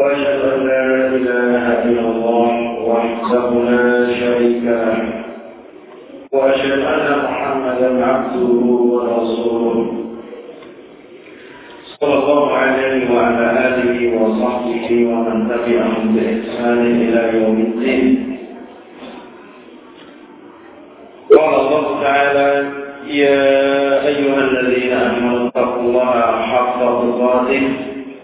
وأشهد أن لا إله إلا الله وحده لا شريك له. وأشهد أن محمدا عبده ورسوله. صلى الله عليه وعلى آله وصحبه ومن تبعهم بإحسان إلى يوم الدين. قال الله تعالى يا أيها الذين آمنوا اتقوا الله حق تقاته.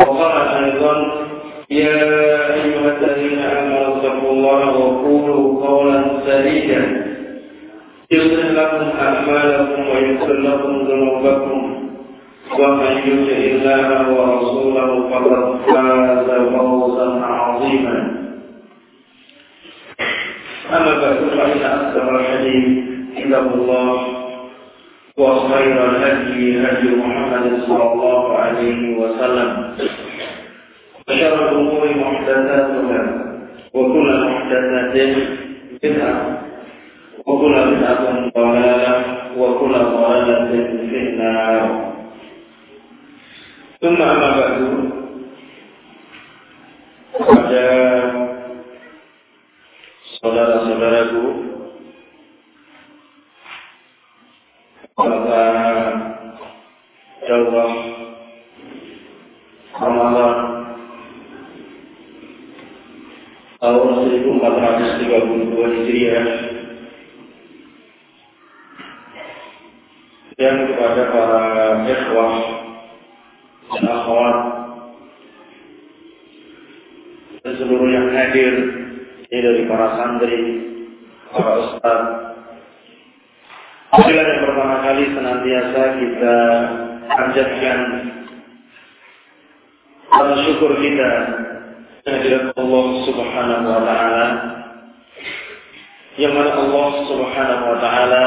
وقال أيضا يا أيها الذين آمنوا اتقوا الله وقولوا قولا سديدا. يصلح لكم أعمالكم ويغفر لكم ذنوبكم. ومن يطع الله ورسوله فقد فاز فوزا عظيما. أما بعد فإن أكثر الحديث كتاب الله. وخير الهدي هدي محمد صلى الله عليه وسلم. وشر الأمور محدثاتها وكل محدثة بدعة وكل بدعة ضلالة وكل ضلالة في النار. ثم أما بعد pada saudara-saudaraku pada jawab Ramadan tahun 1432 Hijriah dan kepada para hadir ini dari para santri, para ustaz. Inilah yang pertama kali senantiasa kita panjatkan rasa syukur kita kehadirat Allah Subhanahu wa taala yang mana Allah Subhanahu wa taala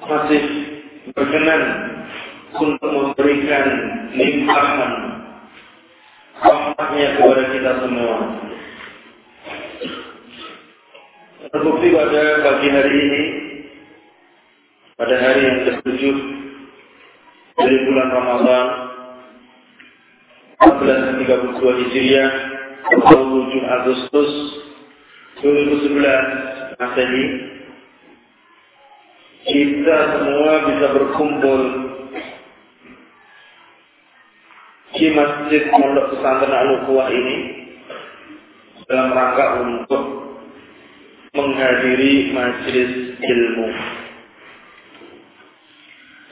masih berkenan untuk memberikan limpahan rahmatnya kepada kita semua. Terbukti pada pagi hari ini, pada hari yang ketujuh dari bulan Ramadan 1432 Hijriah atau 7 Agustus 2011 Masehi kita semua bisa berkumpul di Masjid Pondok Pesantren Al-Quwah ini dalam rangka untuk menghadiri majelis ilmu.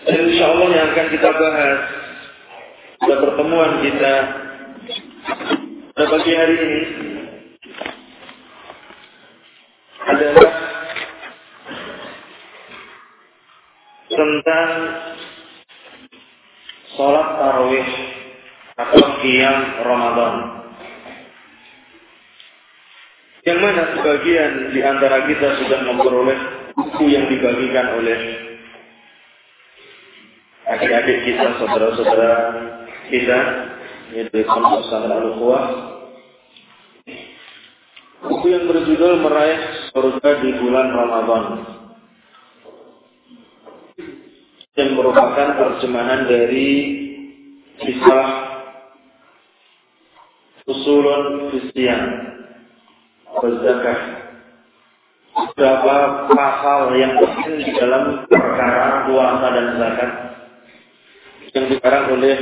Dan insya Allah yang akan kita bahas pada pertemuan kita pada pagi hari ini adalah tentang sholat tarawih atau qiyam Ramadan. Yang mana sebagian di antara kita sudah memperoleh buku yang dibagikan oleh adik-adik kita, saudara-saudara kita, yaitu Pondok Pesantren al Buku yang berjudul Meraih Surga di Bulan Ramadan. Yang merupakan terjemahan dari kisah Usulun Fisyan Berzakah Beberapa pasal yang penting di dalam perkara puasa dan zakat yang dikarang oleh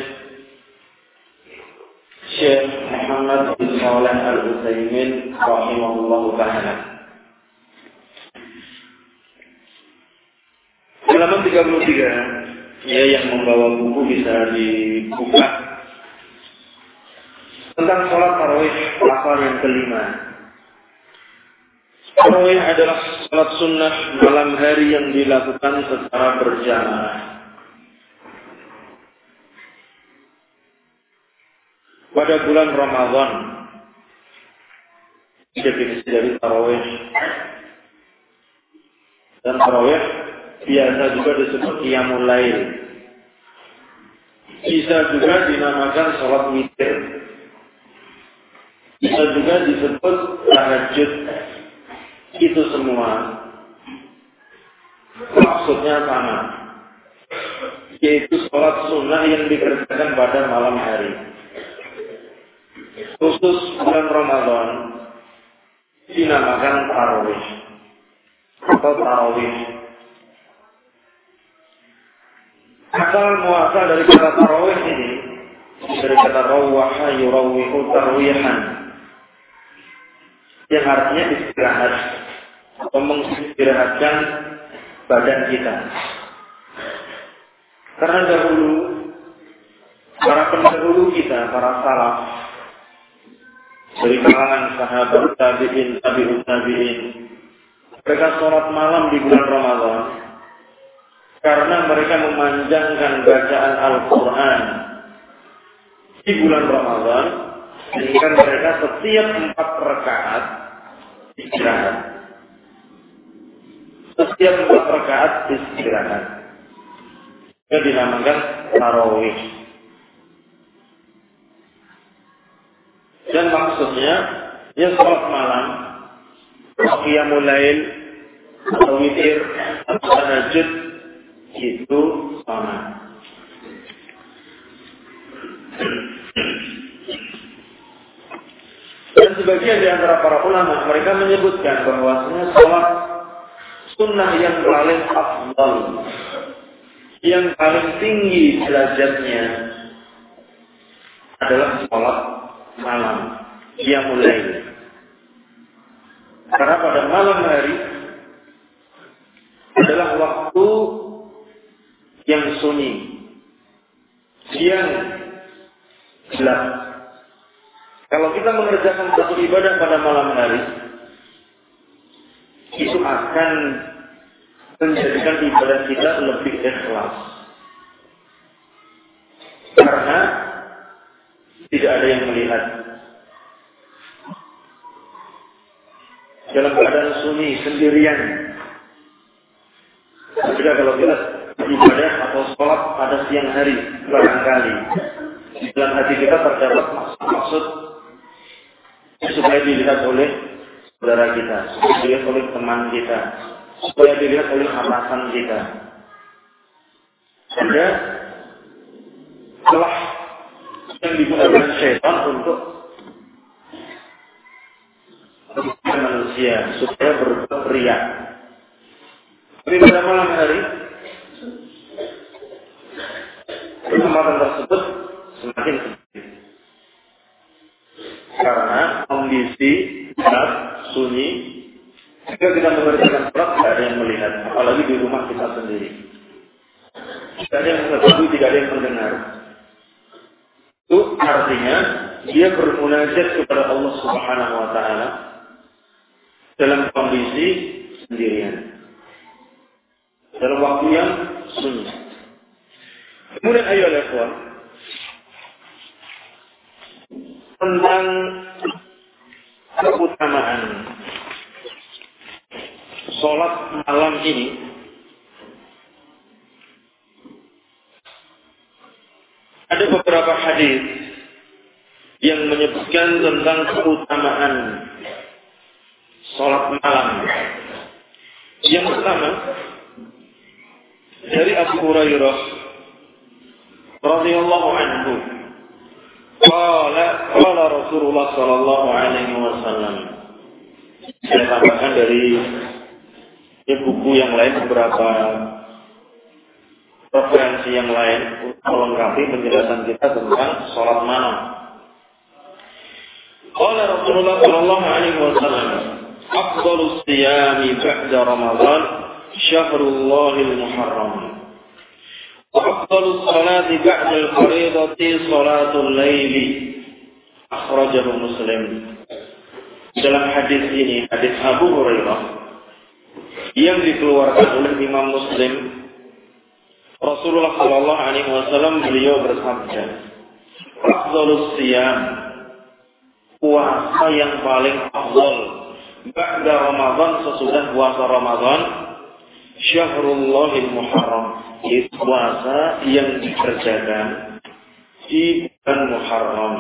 Syekh Muhammad bin Saleh Al-Utsaimin rahimahullah taala. Halaman 33 ya yang membawa buku bisa dibuka tentang sholat tarawih pasal yang kelima. Tarawih adalah sholat sunnah malam hari yang dilakukan secara berjamaah. pada bulan Ramadan. Definisi dari tarawih. Dan tarawih biasa juga disebut qiyamul lail. Bisa juga dinamakan sholat witir. Bisa juga disebut tahajud. Itu semua maksudnya sama. Yaitu sholat sunnah yang dikerjakan pada malam hari khusus bulan Ramadan dinamakan tarawih atau tarawih. Asal muasal dari kata tarawih ini dari kata rawaha yurawihu tarwihan yang artinya istirahat atau mengistirahatkan badan kita. Karena dahulu para pendahulu kita, para salaf, dari kalangan sahabat tabi'in, tabi'un tabi'in. Mereka sholat malam di bulan Ramadan karena mereka memanjangkan bacaan Al-Quran di bulan Ramadan sehingga mereka setiap empat rakaat istirahat. Setiap empat rakaat istirahat. Itu dinamakan tarawih. Dan maksudnya ya sholat malam, qiyamul lail, atau witir, atau tahajud itu sama. Dan sebagian di antara para ulama mereka menyebutkan bahwasanya sholat sunnah yang paling afdal, yang paling tinggi derajatnya adalah sholat malam. Dia mulai. Karena pada malam hari adalah waktu yang sunyi. Siang gelap. Kalau kita mengerjakan satu ibadah pada malam hari, itu akan menjadikan ibadah kita lebih ikhlas. Karena tidak ada yang melihat. Dalam keadaan sunyi, sendirian. Jika kalau kita ibadah atau sholat pada siang hari, barangkali. Dalam hati kita terdapat maksud supaya dilihat oleh saudara kita, supaya dilihat oleh teman kita, supaya dilihat oleh atasan kita. Ada telah yang digunakan syaitan untuk manusia supaya berbuat ria. Tapi pada malam hari kesempatan tersebut semakin sedikit karena kondisi gelap sunyi jika kita mengerjakan sholat tidak ada yang melihat apalagi di rumah kita sendiri tidak ada yang mengetahui tidak ada yang mendengar itu artinya dia bermunajat kepada Allah Subhanahu wa taala dalam kondisi sendirian. Dalam waktu yang sunyi. Kemudian ayo ikhwan tentang keutamaan sholat malam ini Ada beberapa hadis yang menyebutkan tentang keutamaan sholat malam. Yang pertama dari Abu Hurairah radhiyallahu anhu Qala qala Rasulullah sallallahu alaihi wasallam. Saya tambahkan dari ya, buku yang lain beberapa referensi yang lain untuk melengkapi penjelasan kita tentang sholat malam. Qala Rasulullah sallallahu alaihi wasallam, "Afdhalus siyami ba'da Ramadan syahrul muharram." وأفضل الصلاة بعد الفريضة صلاة الليل أخرجه مسلم dalam hadis ini hadis Abu Hurairah yang dikeluarkan oleh Imam Muslim Rasulullah Shallallahu Alaihi Wasallam beliau bersabda Afdalus siyam puasa yang paling afdal ba'da Ramadan sesudah puasa Ramadan Syahrullahil Muharram. Itu puasa yang dikerjakan di bulan Muharram.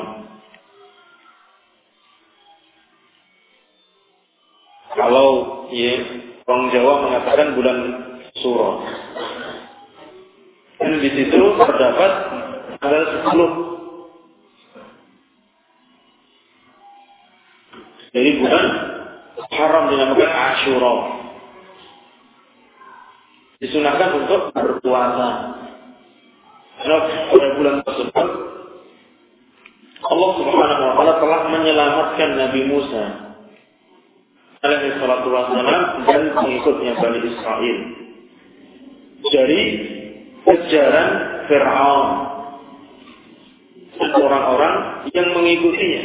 Kalau ya, orang Jawa mengatakan bulan Suro. Dan di situ terdapat tanggal 10 Jadi bulan haram dinamakan Ashura. Disunahkan untuk berpuasa. Karena pada bulan tersebut Allah Subhanahu wa taala telah menyelamatkan Nabi Musa alaihi salatu wassalam dan pengikutnya Bani Israel dari kejaran Fir'aun orang-orang yang mengikutinya.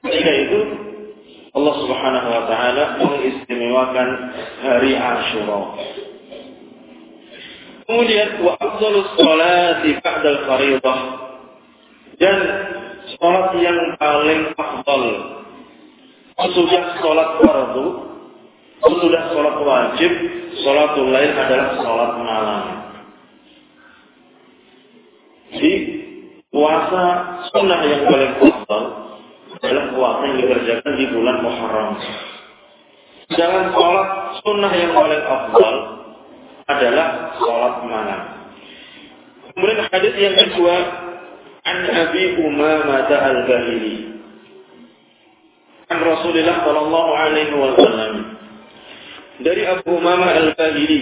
Ketika itu Allah Subhanahu wa taala mengistimewakan hari Asyura. Kemudian wa afdhalus sholati ba'dal fardhah dan salat yang paling afdal sesudah salat fardu sesudah salat wajib salatul lain adalah salat malam. Jadi puasa sunnah yang paling afdal adalah puasa yang dikerjakan di bulan Muharram. Jangan sholat sunnah yang paling afdal adalah sholat malam. Kemudian hadis yang kedua, an Abi Umamah al-Bahili. An Rasulullah Shallallahu Alaihi Wasallam. Dari Abu Umamah al-Bahili,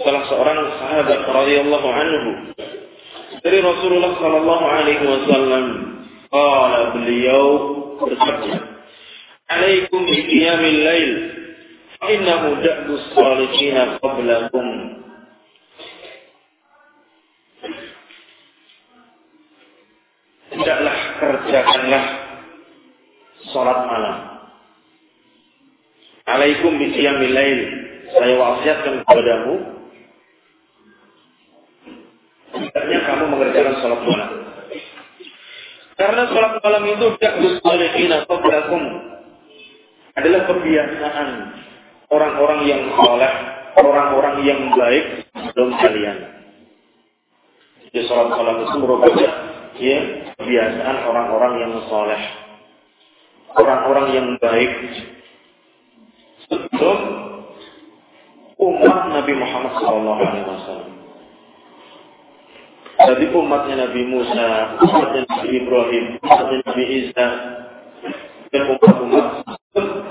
salah seorang sahabat radhiyallahu anhu. Dari Rasulullah Shallallahu Alaihi Wasallam, Qala beliau bersabda, "Alaikum bi lail, fa innahu salihin qablakum." Tidaklah kerjakanlah salat malam. Alaikum bi lail. Saya wasiatkan kepadamu hendaknya kamu mengerjakan salat malam. Karena sholat malam itu da'bus salihina qablakum adalah kebiasaan orang-orang yang soleh, orang-orang yang baik sebelum kalian. Jadi sholat malam itu merupakan ya kebiasaan orang-orang yang soleh, orang-orang yang baik sebelum umat Nabi Muhammad SAW. Jadi umatnya Nabi Musa, umatnya Nabi Ibrahim, umatnya Nabi Isa, dan umat-umat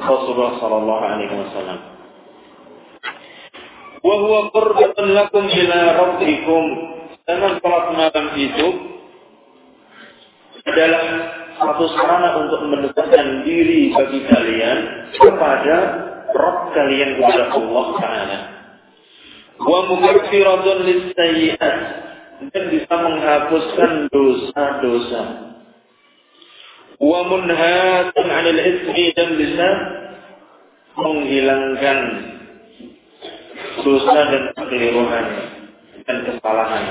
Rasulullah Sallallahu Alaihi Wasallam. Wahwa qurbatan lakum ila rabbikum. Dan salat malam itu adalah satu sarana untuk mendekatkan diri bagi kalian kepada Rabb kalian kepada Allah Taala. Wa mukaffiratun lis-sayyi'at dan bisa menghapuskan dosa-dosa. Wa munhatun 'anil ismi dan bisa menghilangkan dosa dan kekeliruan dan kesalahan.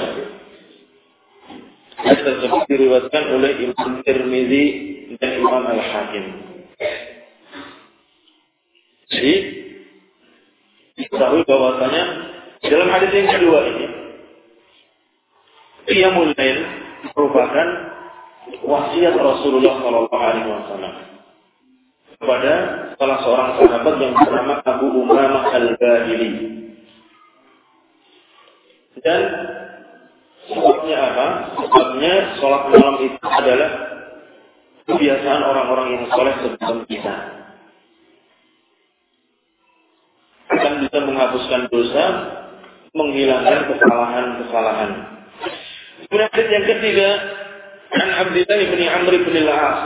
Hadis tersebut diriwayatkan oleh Imam Tirmizi dan Imam Al-Hakim. Jadi, diketahui bahwasanya dalam hadis yang kedua ini Qiyamul Lail merupakan wasiat Rasulullah Shallallahu Alaihi Wasallam kepada salah seorang sahabat yang bernama Abu Umamah Al-Bahili. Dan sebabnya apa? Sebabnya sholat malam itu adalah kebiasaan orang-orang yang soleh sebelum kita. Akan bisa menghapuskan dosa, menghilangkan kesalahan-kesalahan. Kemudian hadis yang ketiga, An Abdullah bin Amr bin Al-As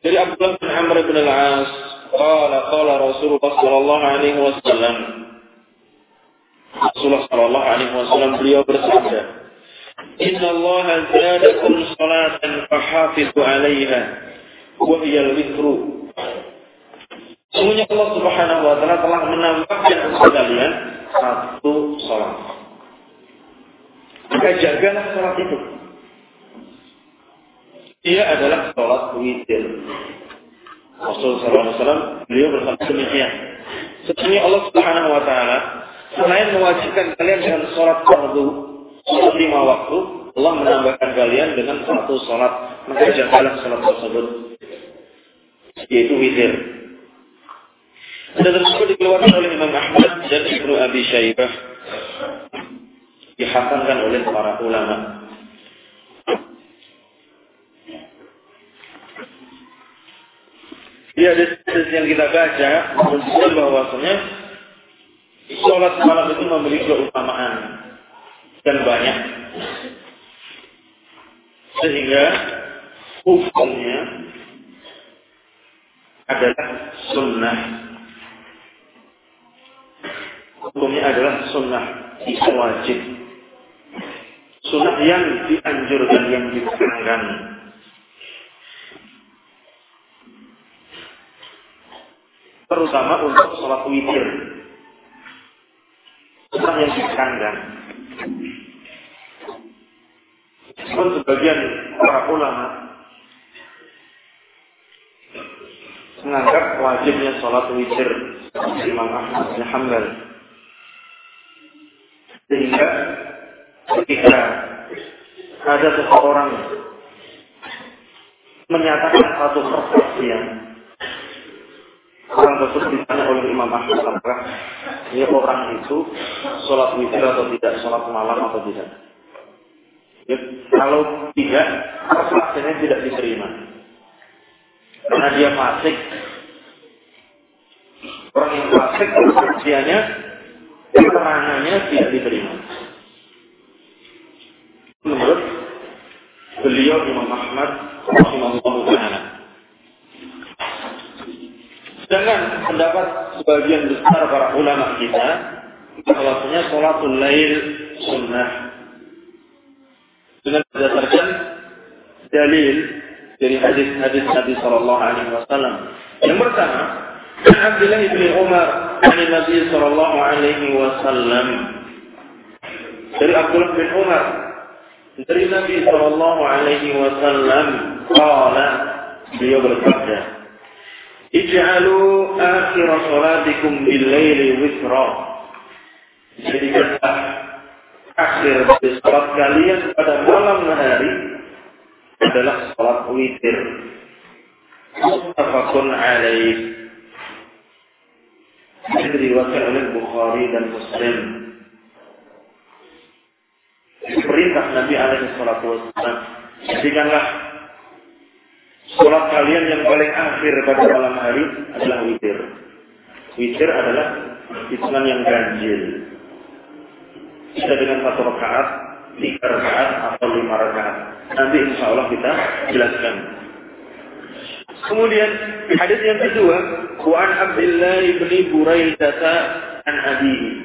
Dari Abdullah bin Amr bin Al-As, qala qala Rasulullah sallallahu alaihi wasallam. Rasulullah sallallahu alaihi wasallam beliau bersabda, "Inna Allah zadakum salatan fahafizu 'alaiha wa hiya al-witru." Sungguhnya Allah Subhanahu wa taala telah menambahkan kepada kalian satu salat. Maka jagalah salat itu. Dia adalah salat witir. Rasul SAW beliau bersabda demikian. Sesungguhnya Allah Subhanahu Wa Taala selain mewajibkan kalian dengan sholat fardu sholat lima waktu, Allah menambahkan kalian dengan satu sholat. Maka jagalah sholat tersebut, yaitu witir. Dan tersebut dikeluarkan oleh Imam Ahmad dan Ibnu Abi Syaibah dihasankan oleh para ulama. Di hadis yang kita baca menunjukkan bahwasanya sholat malam itu memiliki keutamaan dan banyak. Sehingga hukumnya adalah sunnah. Hukumnya adalah sunnah. Wajib sunnah yang dianjurkan yang disarankan terutama untuk sholat witir. Sunnah yang dikandang. Meskipun sebagian para ulama menganggap wajibnya sholat witir Imam Ahmad bin Hanbal. Sehingga ketika ada seseorang menyatakan satu persaksian orang tersebut ditanya oleh Imam Ahmad apakah ini orang itu sholat witir atau tidak, sholat malam atau tidak. Ya, kalau tidak, kesaksiannya tidak diterima. Karena dia fasik. Orang yang fasik, kesaksiannya, keterangannya tidak diterima. Menurut beliau Imam Ahmad, Rahimahullah Ta'ala. Sedangkan pendapat sebagian besar para ulama kita, bahwasanya sholatul lail sunnah. Dengan berdasarkan dalil dari hadis-hadis Nabi Shallallahu Alaihi Wasallam. Yang pertama, Abdullah bin Umar dari Nabi Shallallahu Alaihi Wasallam dari Abdullah bin Umar dari Nabi Shallallahu Alaihi Wasallam, kala beliau bersabda, Ij'alu akhir salatikum bil-laili witra. Jadikanlah akhir dari salat kalian pada malam hari adalah salat witir. Muttafaqun alaih. Diriwayatkan oleh Bukhari dan Muslim. Perintah Nabi alaihi salatu wasallam. Jadikanlah Sholat kalian yang paling akhir pada malam hari adalah witir. Witir adalah hitungan yang ganjil. Bisa dengan satu rakaat, tiga rakaat, atau lima rakaat. Nanti insya Allah kita jelaskan. Kemudian hadis yang kedua, Kuan Abdullah bin Buraidah an Abihi.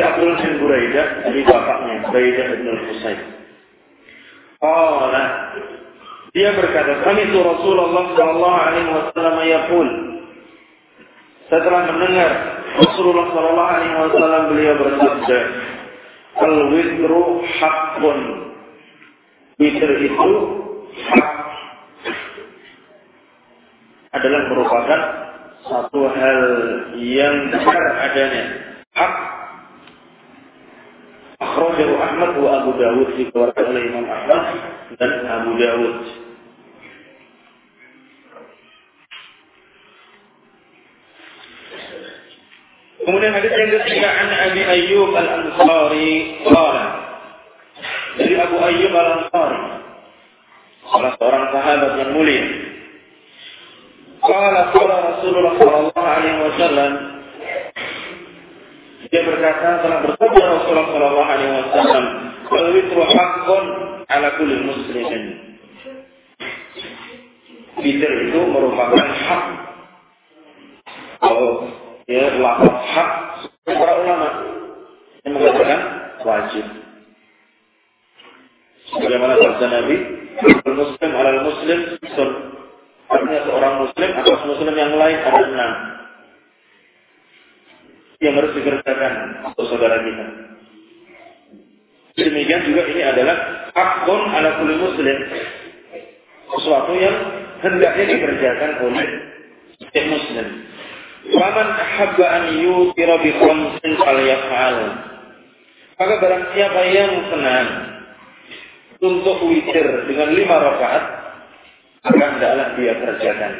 Abdullah bin Buraidah dari bapaknya, Buraidah bin Al-Husayn. Qala dia berkata, kami itu Rasulullah Sallallahu Alaihi Wasallam yaqul. Setelah mendengar Rasulullah Sallallahu Alaihi Wasallam beliau bersabda, al witru hakun. Witr itu hak adalah merupakan satu hal yang besar adanya. Hak Akhrajahu Ahmad wa Abu Dawud dikeluarkan oleh Imam Ahmad dan Abu Dawud. Kemudian hadis yang ketiga an Abi Ayyub Al-Ansari qala dari Abu Ayyub Al-Ansari salah seorang sahabat yang mulia qala qala Rasulullah sallallahu alaihi wasallam dia berkata telah bersabda Rasulullah sallallahu alaihi wasallam wal witru ala kulli muslimin witir itu merupakan hak kalau ya lafaz hak para ulama yang mengatakan wajib Bagaimana sabda Nabi, muslim ala muslim. Artinya seorang muslim atas muslim yang lain ada enam. Yang harus dikerjakan untuk saudara kita. Demikian juga ini adalah hakun ala kulli muslim. Sesuatu yang hendaknya dikerjakan oleh setiap muslim. Waman ahabba an yutira bi khamsin falyaf'al. Maka barang siapa yang senang untuk witir dengan lima rakaat, maka hendaklah dia kerjakan.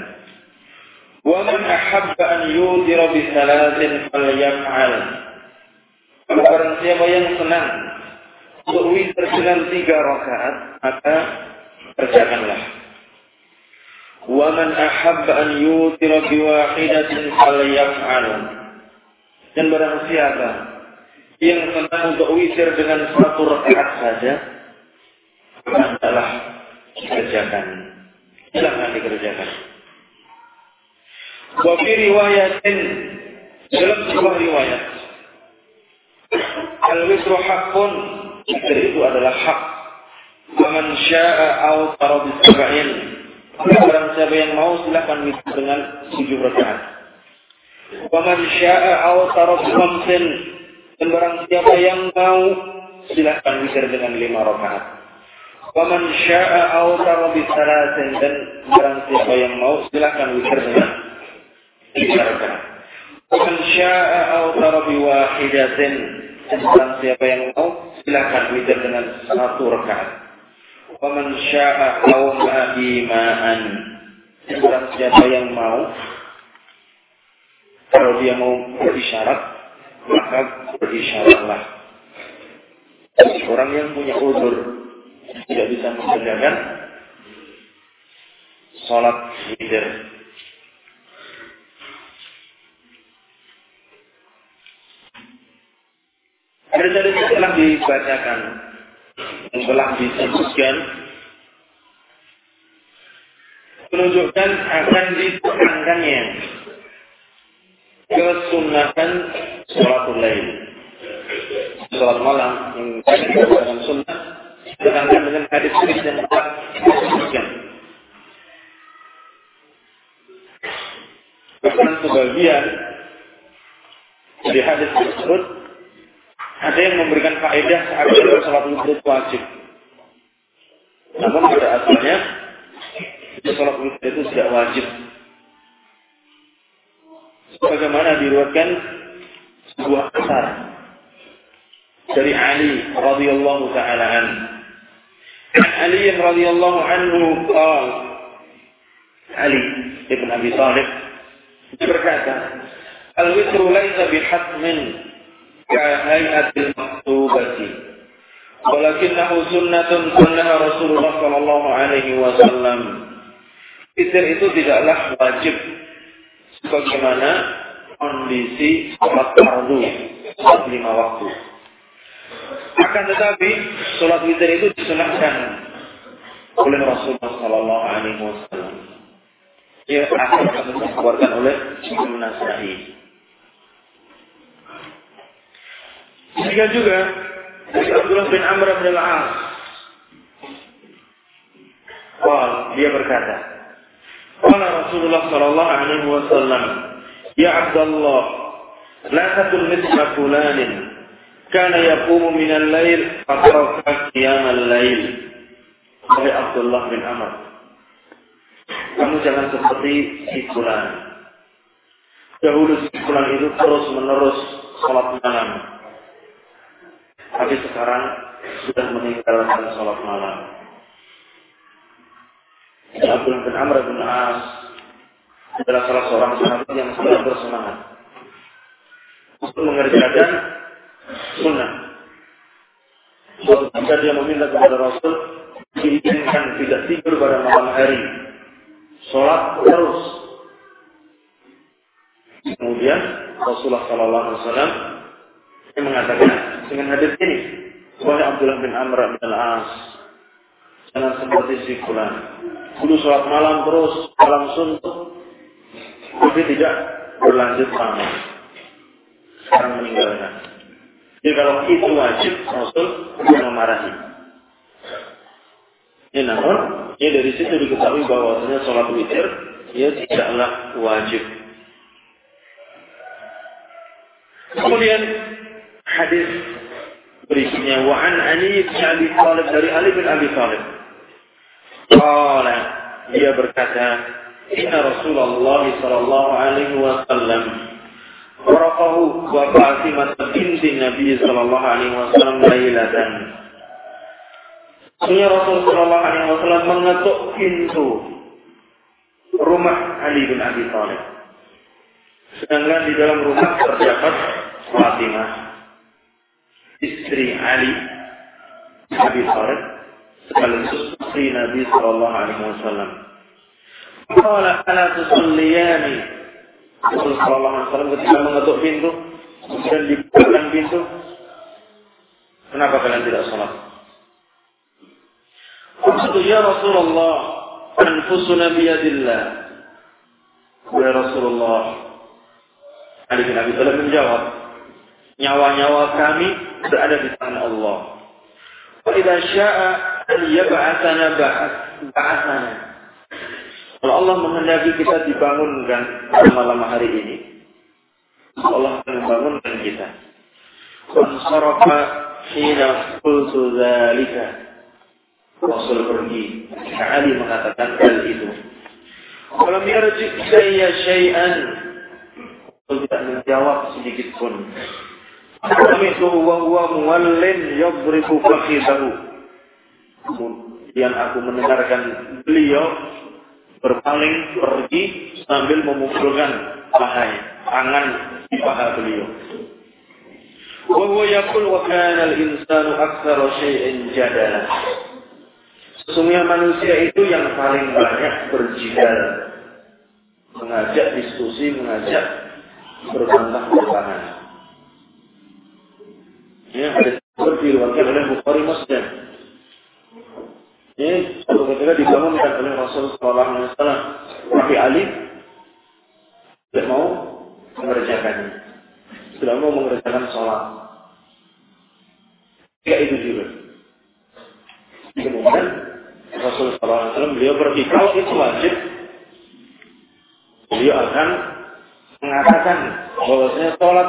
An yutira bi salatin falyaf'al. Kalau barang siapa yang senang untuk witir dengan tiga rakaat, maka kerjakanlah. Wa man ahabba an yutira bi wahidatin falyaf'al. Dan barang siapa yang senang untuk witir dengan satu rakaat saja, adalah dikerjakan. Silahkan dikerjakan. Wafi riwayatin dalam sebuah riwayat. Al-witru hakun itu adalah hak. Faman sya'a au tarabis sab'in Barang siapa yang mau silahkan witr dengan tujuh rakaat. Faman sya'a au tarabis khamsin Dan barang siapa yang mau silahkan witr dengan lima rakaat. Waman sya'a awtara bisalatin dan barang siapa yang mau silakan witir dengan tiga rakaat. Waman sya'a awtara biwahidatin barang siapa yang mau silakan witir dengan satu rakaat. Waman sya'a awma ima'an dan siapa yang mau kalau dia mau berisyarat maka berisyaratlah. Orang yang punya udur tidak bisa mengerjakan sholat witir. Hadis-hadis telah dibacakan yang telah disebutkan menunjukkan akan ditekankannya kesunatan sholat lain. Sholat malam yang dalam sunnah Sedangkan dengan hadis hadis yang telah disebutkan. Bahkan sebagian dari hadis tersebut ada yang memberikan faedah saat sholat maghrib wajib. Namun pada asalnya sholat maghrib itu tidak wajib. Sebagaimana diriwayatkan sebuah asar dari Ali radhiyallahu taala an. Ali radhiyallahu anhu qala Ali ibn Abi Thalib berkata, "Al-witru laysa bihatmin itu tidaklah wajib sebagaimana kondisi sholat fardu sholat lima waktu akan tetapi sholat witir itu disunahkan oleh Rasulullah Sallallahu Alaihi Wasallam. Ia akan dikeluarkan oleh Imam Nasai. Jika juga dari Abdullah bin Amr bin Al-As. Wah, dia berkata, Qala Rasulullah sallallahu alaihi wasallam, "Ya Abdullah, la takun mithla fulanin kana yaqumu minal lail fataraka qiyamal lail. Oleh Abdullah bin Amr. Kamu jangan seperti si fulan. Dahulu si fulan itu terus menerus sholat malam. Tapi sekarang sudah meninggalkan sholat malam. Abdullah bin Amr bin As adalah salah seorang sahabat yang sangat bersemangat untuk mengerjakan sunnah. Suatu ketika dia meminta kepada Rasul, diizinkan tidak tidur pada malam hari. Sholat terus. Kemudian Rasulullah Sallallahu Alaihi Wasallam mengatakan dengan hadis ini, Wahai Abdullah bin Amr bin Al-As, Jangan seperti si fulan. Dulu sholat malam terus, malam suntuk. Tapi tidak berlanjut sama. Sekarang meninggalkan. Jadi kalau itu wajib, Rasul tidak memarahi. Ya namun, ya dari situ diketahui bahwasanya sholat witir ya tidaklah wajib. Kemudian hadis berikutnya wa an Ali bin Abi Thalib dari Ali bin Abi Thalib. Qala dia berkata, "Inna Rasulullah sallallahu alaihi wasallam Waraqahu wa Fatimah binti Nabi sallallahu alaihi wasallam lailatan. Sesungguhnya Rasulullah sallallahu alaihi wasallam mengetuk pintu rumah Ali bin Abi Thalib. Sedangkan di dalam rumah terdapat Fatimah, istri Ali Abi Thalib, sekaligus istri Nabi Sallallahu Alaihi Wasallam. Qala ala tusalliyani Rasul Sallallahu Alaihi Wasallam ketika mengetuk pintu dan dibukakan pintu Kenapa kalian tidak sholat? Maksudnya ya Rasulullah Anfusuna biyadillah Ya Rasulullah Ali bin Abi Thalib menjawab Nyawa-nyawa kami berada di tangan Allah Wa ba'athana Kalau Allah menghendaki kita dibangunkan malam hari ini Allah akan membangunkan kita Wansarafa hina qultu dhalika Rasul pergi. Ali mengatakan hal itu. Kalau yarji saya syai'an. Tidak menjawab sedikit pun. Kami itu wa huwa muwallin yadribu fakhidahu. Kemudian aku mendengarkan beliau berpaling pergi sambil memukulkan pahanya, tangan di paha beliau. Wa huwa yaqul wa kana al-insanu aktsara syai'in jadala. Sesungguhnya manusia itu yang paling banyak berjidal. Mengajak diskusi, mengajak berbantah-bantahan. Ya, ada diriwayatkan oleh Bukhari Muslim. Ini suatu ketika dibangunkan oleh Rasul Sallallahu Alaihi Wasallam. Tapi Ali tidak mau mengerjakannya. Tidak mau mengerjakan sholat. Tidak itu juga. Kemudian Rasul SAW beliau pergi. Kalau itu wajib, beliau akan mengatakan bahwasanya sholat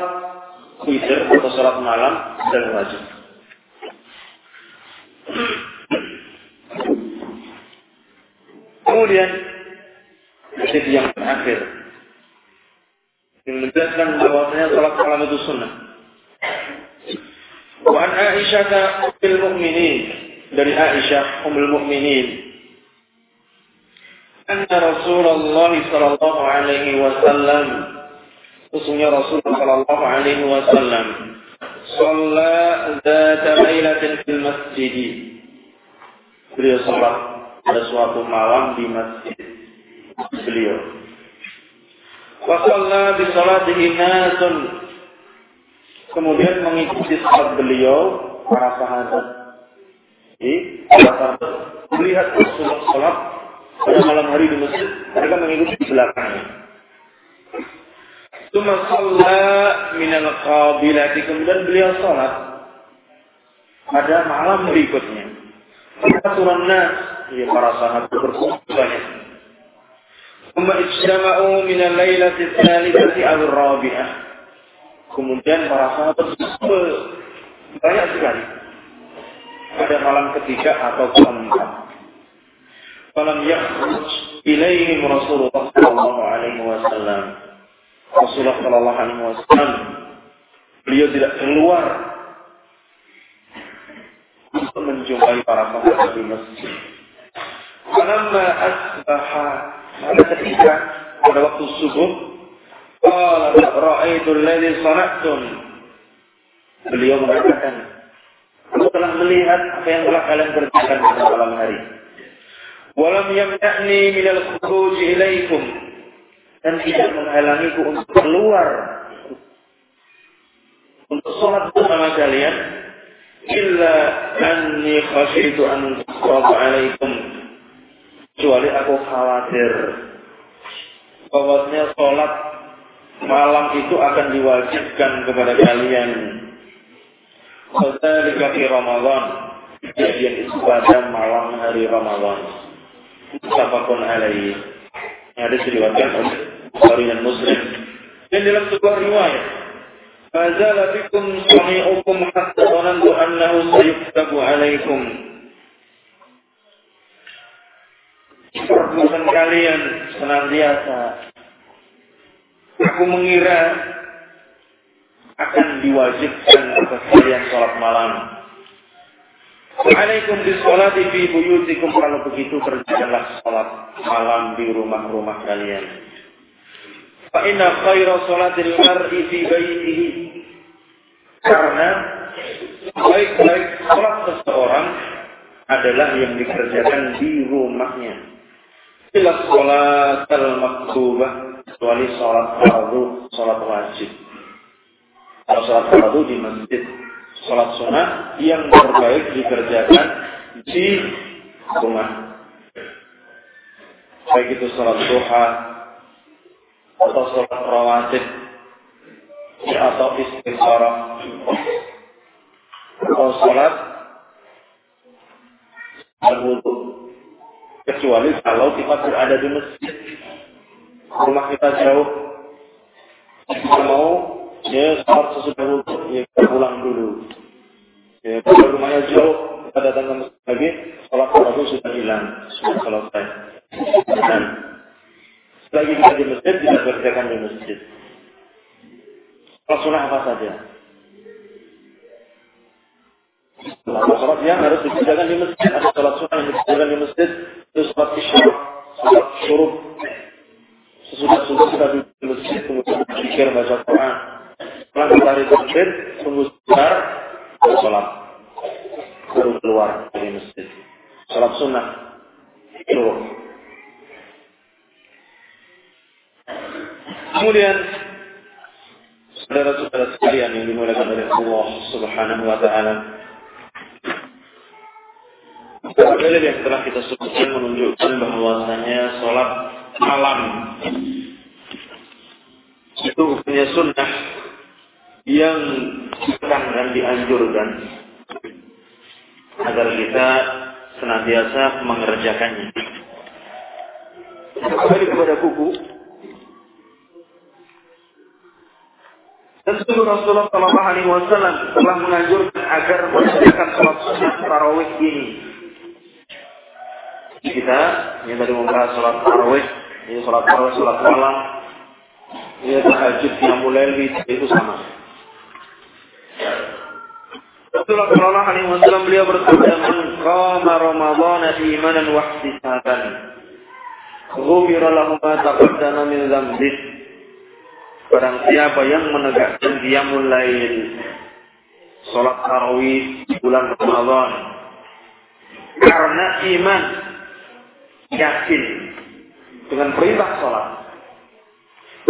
witir atau sholat malam dan wajib. Kemudian hadis yang terakhir yang menjelaskan bahwasanya sholat malam itu sunnah. Wa an Aisyah bil mu'minin dari Aisyah Ummul Mukminin anna Rasulullah sallallahu alaihi wasallam sesungguhnya Rasulullah sallallahu alaihi wasallam. Dzata lailatin fil masjid. Beliau salat pada suatu malam di masjid. Beliau. Wa shalla bi salatihi nasun. Kemudian mengikuti salat beliau para sahabat. Di melihat Rasulullah sholat pada malam hari di masjid, mereka mengikuti di belakangnya. Tuma sholat minal qabilati, kemudian beliau sholat pada malam berikutnya. Aturan ya para sahabat berkumpul banyak. Tuma ijtama'u minal laylati tsalitsati al-rabi'ah. Kemudian para sahabat berkumpul banyak sekali pada malam ketiga atau keempat. Falam yakhruj ilaihim Rasulullah sallallahu alaihi wasallam. Rasulullah sallallahu alaihi wasallam beliau tidak keluar untuk menjumpai para sahabat di masjid. Falamma asbaha pada ketika pada waktu subuh qala ra'aitu alladhi sana'tum beliau mengatakan Aku telah melihat apa yang telah kalian kerjakan pada malam hari. Walam yamna'ni minal khuruj ilaikum. Dan tidak menghalangiku untuk keluar. Untuk sholat bersama kalian. Illa anni khasyitu an alaikum kecuali aku khawatir bahwasanya sholat malam itu akan diwajibkan kepada kalian. Dzalika di Ramadan. Kejadian itu pada malam hari Ramadan. Sabakun alaihi. Ada diriwayatkan oleh Bukhari dan Muslim. Dan dalam sebuah riwayat, "Fazala bikum sami'ukum hatta dhanantu annahu sayuktabu alaikum." Perbuatan kalian senantiasa Aku mengira akan diwajibkan atas kalian sholat malam. Alaikum bisolati fi buyutikum kalau begitu kerjakanlah sholat malam di rumah-rumah kalian. Fa inna khaira sholatil mar'i fi baitihi. Karena baik-baik sholat seseorang adalah yang dikerjakan di rumahnya. Ila sholat al-maktubah kecuali sholat fardu, sholat wajib. Kalau sholat fardu di masjid, sholat sunnah yang terbaik dikerjakan di rumah. Baik itu sholat duha atau sholat rawatib atau istikharah atau sholat berwudu. Kecuali kalau kita berada di masjid rumah kita jauh kita mau ya sholat sesudah wudhu ya kita pulang dulu. Ya kalau rumahnya jauh kita datang ke masjid lagi sholat fardu sudah hilang sudah selesai. Dan selagi kita di masjid kita kerjakan di masjid. Sholat sunnah apa saja? Sholat yang harus dikerjakan di masjid. Ada sholat sunnah yang dikerjakan di masjid itu sholat isya sholat syuruk. Sesudah sudah kita di masjid kemudian berpikir baca Quran. Setelah dari takbir tunggu sebentar sholat. Baru keluar dari masjid. Sholat sunnah suruh kemudian saudara-saudara sekalian yang dimuliakan oleh Allah Subhanahu wa taala Dalil yang telah kita sebutkan menunjukkan bahwasanya sholat malam itu hukumnya sunnah yang ditekan dan dianjurkan agar kita senantiasa mengerjakannya. Kembali kepada buku. Dan Rasulullah Shallallahu Alaihi Wasallam telah menganjurkan agar mengerjakan sholat sunnah tarawih ini. Kita yang tadi membahas sholat tarawih ini sholat tarawih, sholat malam, ini tahajud yang mulai itu sama. Rasulullah Shallallahu Alaihi Wasallam beliau bersabda, "Man qama Ramadan imanan wa ihtisaban, ghufira lahu ma min dzambih." Barang siapa yang menegakkan dia mulai sholat tarawih di bulan Ramadan karena iman yakin dengan perintah sholat.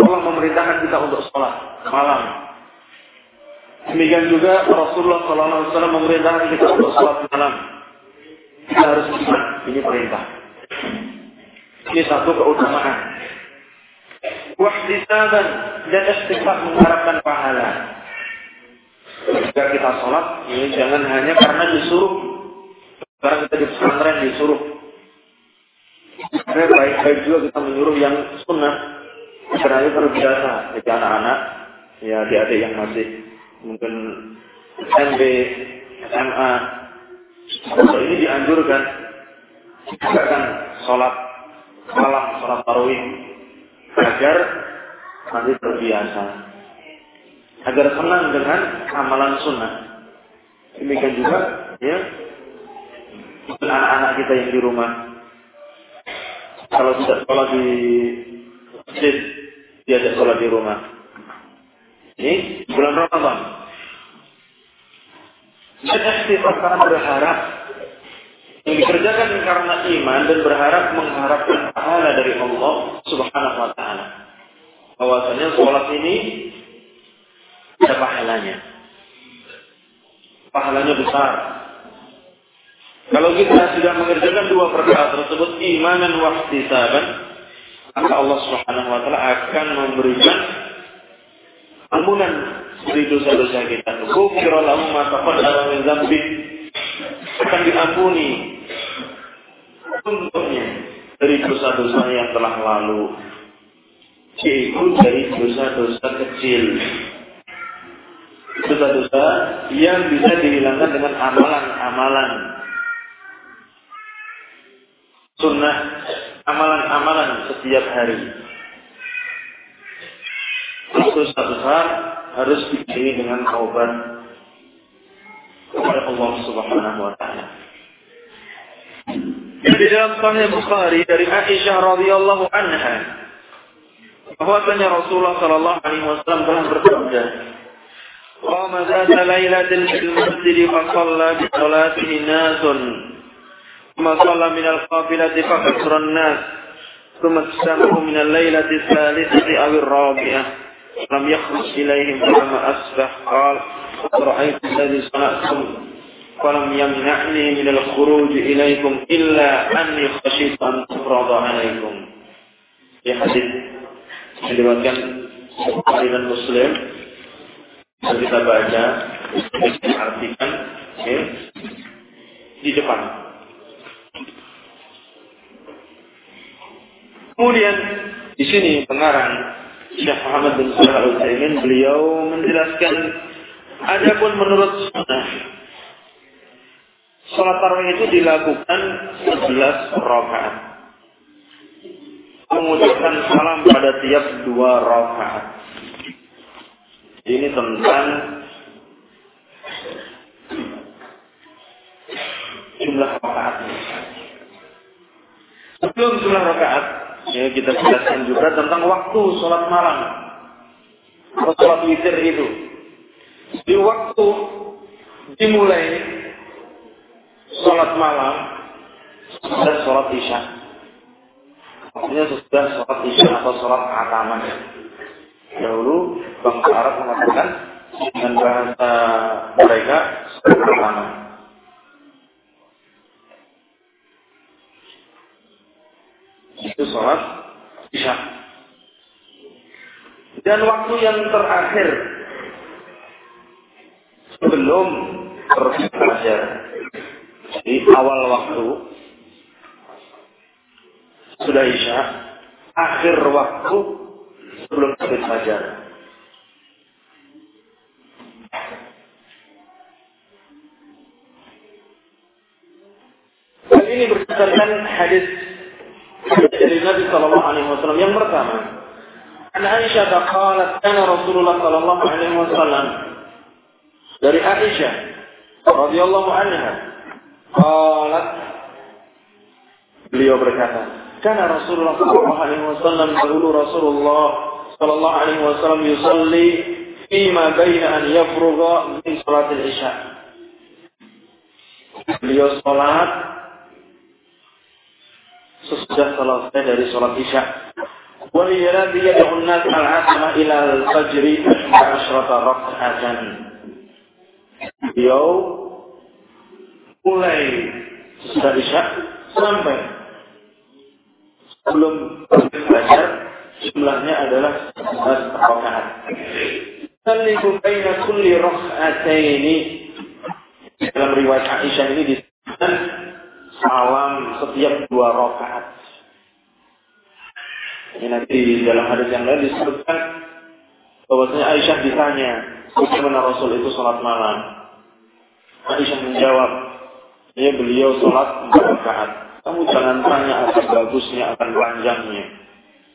Allah memerintahkan kita untuk sholat malam. Demikian juga Rasulullah SAW memerintahkan kita untuk sholat malam. Kita harus iman. Ini perintah. Ini satu keutamaan. Wahdisaban dan istighfar mengharapkan pahala. Jika kita sholat, ini jangan hanya karena disuruh. Sekarang kita di pesantren disuruh karena baik-baik juga kita menyuruh yang sunnah. Itu terbiasa. Jadi anak-anak, ya adik-adik yang masih mungkin SMP, SMA, ini dianjurkan kan sholat malam, sholat tarawih agar nanti terbiasa agar senang dengan amalan sunnah demikian juga ya anak-anak kita yang di rumah kalau tidak sekolah di masjid, diajak sekolah di rumah. Ini bulan Ramadan. Dan karena berharap yang dikerjakan karena iman dan berharap mengharapkan pahala dari Allah Subhanahu wa taala. Bahwasanya sholat ini ada pahalanya. Pahalanya besar. Kalau kita sudah mengerjakan dua perkara tersebut imanan wa ihtisaban, maka Allah Subhanahu wa taala akan memberikan ampunan dari dosa-dosa kita. Ghufira lahu ma taqaddama min dzambi. Akan diampuni untuknya dari dosa-dosa yang telah lalu. Yaitu dari dosa-dosa kecil. Dosa-dosa yang bisa dihilangkan dengan amalan-amalan. Sunnah, amalan-amalan setiap hari. Dosa besar harus diiringi dengan taubat kepada Allah Subhanahu wa taala. Di dalam Sahih Bukhari dari Aisyah radhiyallahu anha bahwasanya Rasulullah sallallahu alaihi wasallam telah bersabda قام ذات ليلة في المسجد فصلى بصلاته ناس ثم صلى من القافلة فكثر الناس ثم اجتمعوا من الليلة الثالثة أو الرابعة لم يخرج إليهم فلما أصبح قال رأيت الذي صنعتم فلم يمنعني من الخروج إليكم إلا أني خشيت أن تفرض عليكم في حديث Bukhari dan Muslim dan kita baca artikan ya, di depan. Kemudian di sini pengarang Syekh Muhammad bin Shalih Al Utsaimin beliau menjelaskan adapun menurut sunnah Salat tarawih itu dilakukan 11 rakaat. Mengucapkan salam pada tiap dua rakaat. Ini tentang jumlah rakaat. Sebelum jumlah rakaat, Ya, kita jelaskan juga tentang waktu sholat malam. Atau sholat witir itu. Di waktu dimulai sholat malam, sudah sholat isya. Maksudnya sudah sholat isya atau sholat ataman. Dahulu bangsa Arab mengatakan dengan bahasa mereka sholat ataman. itu sholat isya. Dan waktu yang terakhir sebelum terbit fajar di awal waktu sudah isya, akhir waktu sebelum terbit fajar. Dan ini berdasarkan hadis dari Nabi Shallallahu Alaihi Wasallam yang pertama. An Aisyah qalat kana Rasulullah Shallallahu Alaihi Wasallam dari Aisyah radhiyallahu anha qalat beliau berkata kana Rasulullah Wasallam dahulu Rasulullah Shallallahu Alaihi Wasallam yusalli fima baina an yafruga min salatil isya beliau salat sesudah selesai dari sholat isya. Dia nas al-asma ila al-fajri asyrata raka'atan. Beliau mulai sesudah isya sampai sebelum belajar jumlahnya adalah 11 rakaat. Sallimu baina kulli raka'ataini dalam riwayat Aisyah ini disebutkan salam setiap dua rakaat. Ini nanti dalam hadis yang lain disebutkan bahwasanya Aisyah ditanya bagaimana Rasul itu sholat malam. Aisyah menjawab, ya beliau sholat empat rakaat. Kamu jangan tanya akan bagusnya, akan panjangnya.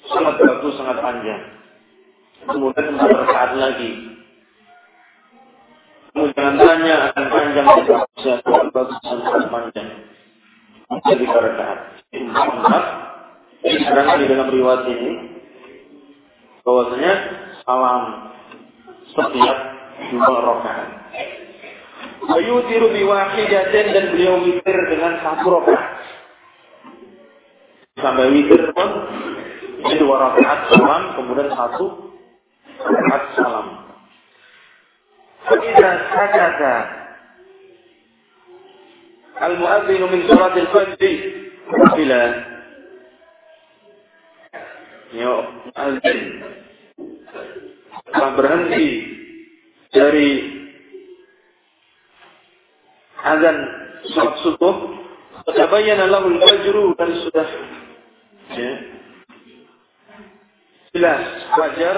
Sangat bagus, sangat panjang. Kemudian rakaat lagi. Kamu jangan tanya akan panjang dan bagusnya, sangat bagus, sangat panjang jadi rakaat. Empat. Sedangkan di dalam riwayat ini bahwasanya salam setiap dua rakaat. Ayutiru biwahidatin dan beliau witir dengan satu rakaat. Sampai witir pun ini dua rakaat salam, kemudian satu rakaat salam. Tidak sakata al-muadzinu min salatil fajr bila ya muadzin telah berhenti dari azan salat subuh tabayyana lahu al-fajru dan sudah ya, jelas wajar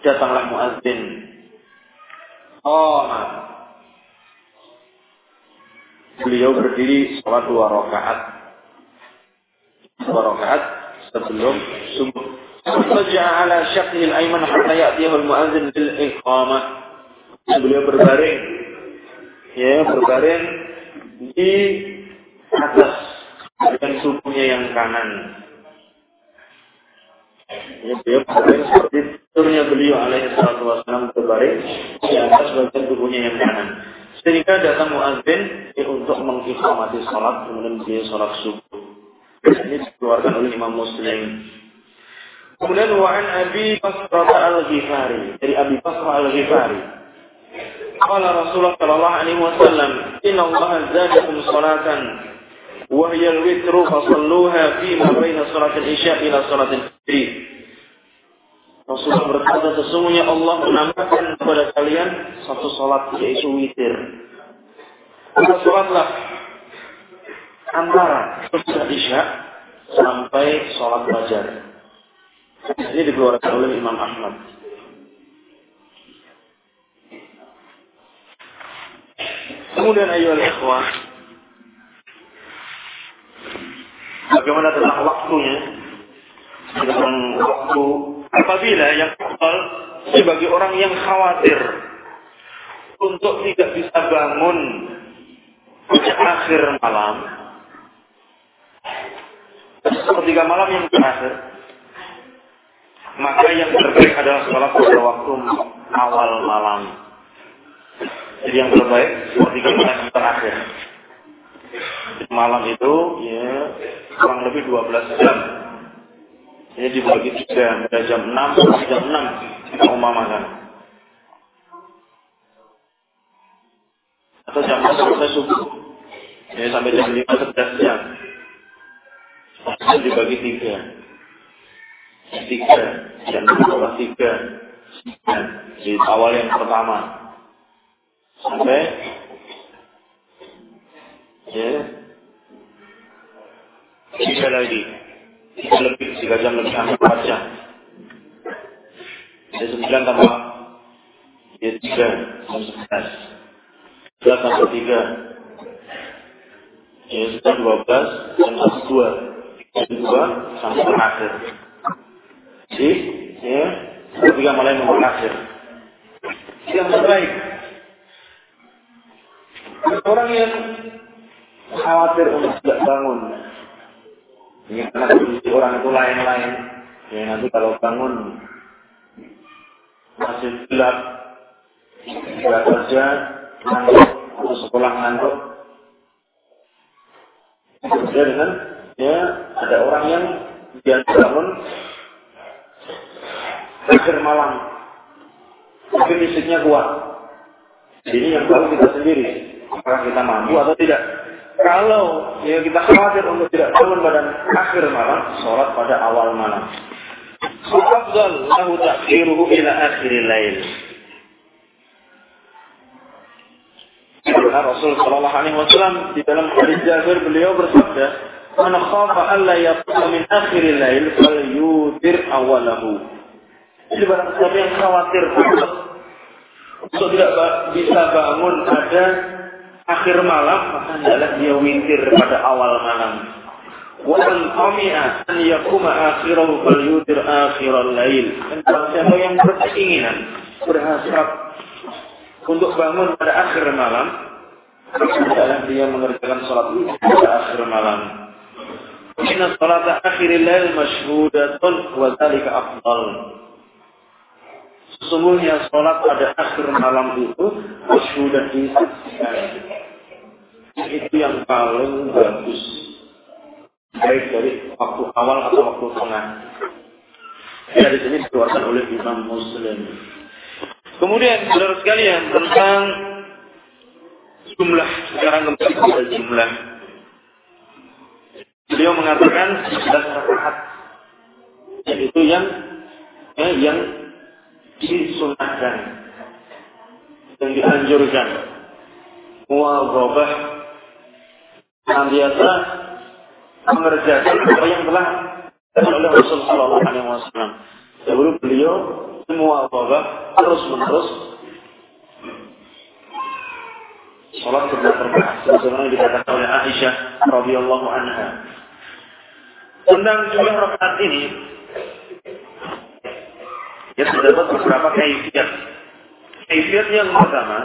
datanglah muadzin oh beliau berdiri sholat dua rakaat. Dua rakaat sebelum subuh. Saja ala syakil aiman hatta ya'tiyahu al-mu'adzin bil iqamah. Beliau berbaring. Ya berbaring di atas dengan tubuhnya yang kanan. Ya, beliau berbaring seperti turunnya beliau alaihi salatu wasallam berbaring di atas bagian tubuhnya yang kanan. Sehingga datang muadzin ya, untuk mengikhlamati salat kemudian beliau salat subuh. Ini dikeluarkan oleh Imam Muslim. Kemudian wa'an Abi Basrata al-Ghifari. Dari Abi Basrata al-Ghifari. Qala Rasulullah wasallam, "Inna Allah zadakum salatan al-witru fasalluha fi ma baina salatil isya ila salatil fajr." Rasulullah berkata sesungguhnya Allah menambahkan kepada kalian satu salat yaitu witir. Maka salatlah antara sholat isya sampai sholat fajar. Ini dikeluarkan oleh Imam Ahmad. Kemudian ayo ikhwah. Bagaimana tentang waktunya? Tentang waktu apabila yang awal sebagai orang yang khawatir untuk tidak bisa bangun pada akhir malam ketika malam yang terakhir maka yang terbaik adalah sholat pada waktu awal malam. Jadi yang terbaik ketika malam yang terakhir. Malam itu ya kurang lebih 12 jam. Ini dibagi tiga, ada jam 6 sampai jam 6 kita umamakan. Atau jam 6 sampai subuh. Ya, sampai jam 5 11 jam. Itu dibagi tiga tiga dan bawah tiga dan di awal yang pertama sampai ya tiga lagi tiga lebih tiga jam lebih empat jam jadi sembilan tambah ya tiga jam sebelas sebelas tambah tiga ya sudah dua belas jam satu dua tiga dua sampai terakhir di ya, ketika mulai mengakhir. Yang terbaik. Orang yang khawatir untuk tidak bangun. Ini karena kondisi orang itu lain-lain. Ya nanti kalau bangun masih gelap, tidak kerja, ngantuk, atau sekolah ngantuk. Kemudian dengan ya ada orang yang dia bangun akhir malam. Tapi fisiknya kuat. Ini yang tahu kita sendiri. Apakah kita mampu atau tidak. Kalau ya kita khawatir untuk tidak bangun pada akhir malam, sholat pada awal malam. Afdal lahu takhiruhu ila akhir lail. Karena Rasul Shallallahu Alaihi Wasallam di dalam hadis Jabir beliau bersabda, "Man khafa alla yaqum min akhir lail fal yudir awalahu." Jadi barang siapa yang khawatir untuk tidak bisa bangun pada akhir malam, maka adalah dia witir pada awal malam. Wa an qami'a an yakuma akhirahu fal yutir akhiral lail. Siapa yang berkeinginan, berhasrat untuk bangun pada akhir malam, adalah dia mengerjakan itu pada akhir malam. Inna sholat akhiril lail masyhudatun wa dzalika afdal. Sesungguhnya sholat pada akhir malam itu sudah disaksikan. Itu yang paling bagus. Baik dari waktu awal atau waktu tengah. Ya, di sini dikeluarkan oleh Imam Muslim. Kemudian, saudara sekalian, tentang jumlah sekarang kembali kepada jumlah. Beliau mengatakan 11 rakaat yaitu yang eh, yang disunahkan yang dianjurkan muwadzabah biasa mengerjakan apa yang telah oleh Rasulullah Shallallahu Alaihi Wasallam. Beliau semua muwadzabah terus menerus sholat sebelah rakaat sebagaimana dikatakan oleh Aisyah radhiyallahu anha. Tentang jumlah rakaat ini ya terdapat beberapa kaifiat. Kaifiat yang pertama,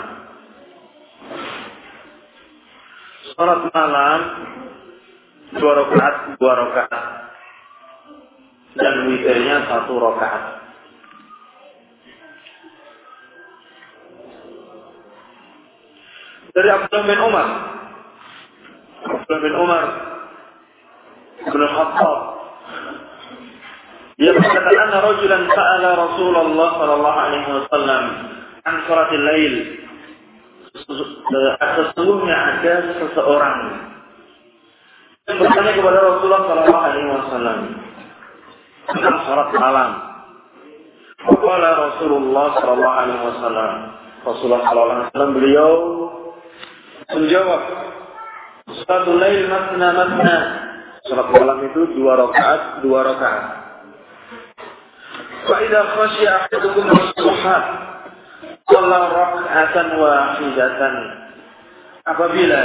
sholat malam dua rakaat, dua rakaat, dan witirnya satu rakaat. Dari Abdullah bin Umar, Abdullah bin Umar bin Khattab dia berkata anna rajulan sa'ala Rasulullah sallallahu alaihi wasallam an salatil lail sesungguhnya ada seseorang yang bertanya kepada Rasulullah Shallallahu Alaihi Wasallam tentang sholat malam. Kepala Rasulullah Shallallahu Alaihi Wasallam, Rasulullah Shallallahu Alaihi Wasallam beliau menjawab, Satu lain matna matna. Sholat malam itu dua rakaat, dua rakaat. Faidah khasya ahadukum as Salah raka'atan wahidatan. Apabila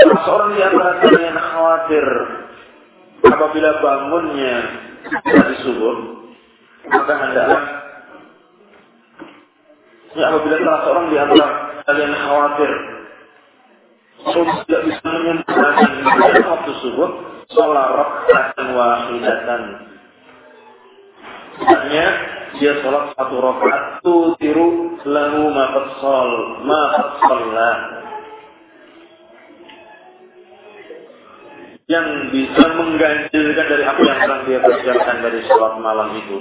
seorang di antara kalian khawatir apabila bangunnya dari subuh, maka hendaklah ya, apabila salah seorang di antara kalian khawatir sudah tidak bisa menyempurnakan waktu subuh, sholat rakatan wahidatan. Hanya dia sholat satu rakaat tu tiru lahu ma fassal ma fassallah yang bisa mengganjilkan dari apa yang sedang dia kerjakan dari sholat malam itu.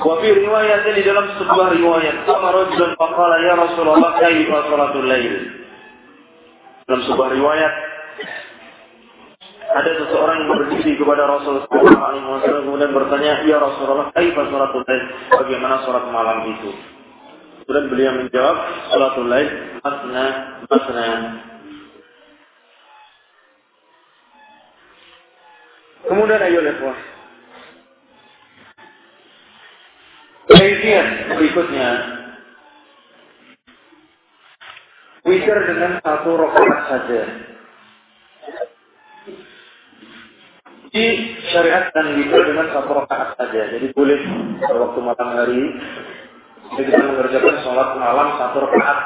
Wa fi riwayatnya di dalam sebuah riwayat, sama faqala ya Rasulullah kaifa salatul lail. Dalam sebuah riwayat ada seseorang yang berdiri kepada Rasulullah SAW kemudian bertanya, Ya Rasulullah, kaifa salatul lail? Bagaimana salat malam itu? Kemudian beliau menjawab, salatul lail masna masna. Kemudian ayo ikhwah. Kemudian berikutnya Witir dengan satu rakaat saja. Disyariatkan gitu dengan satu rakaat saja. Jadi boleh pada waktu malam hari kita mengerjakan sholat malam satu rakaat.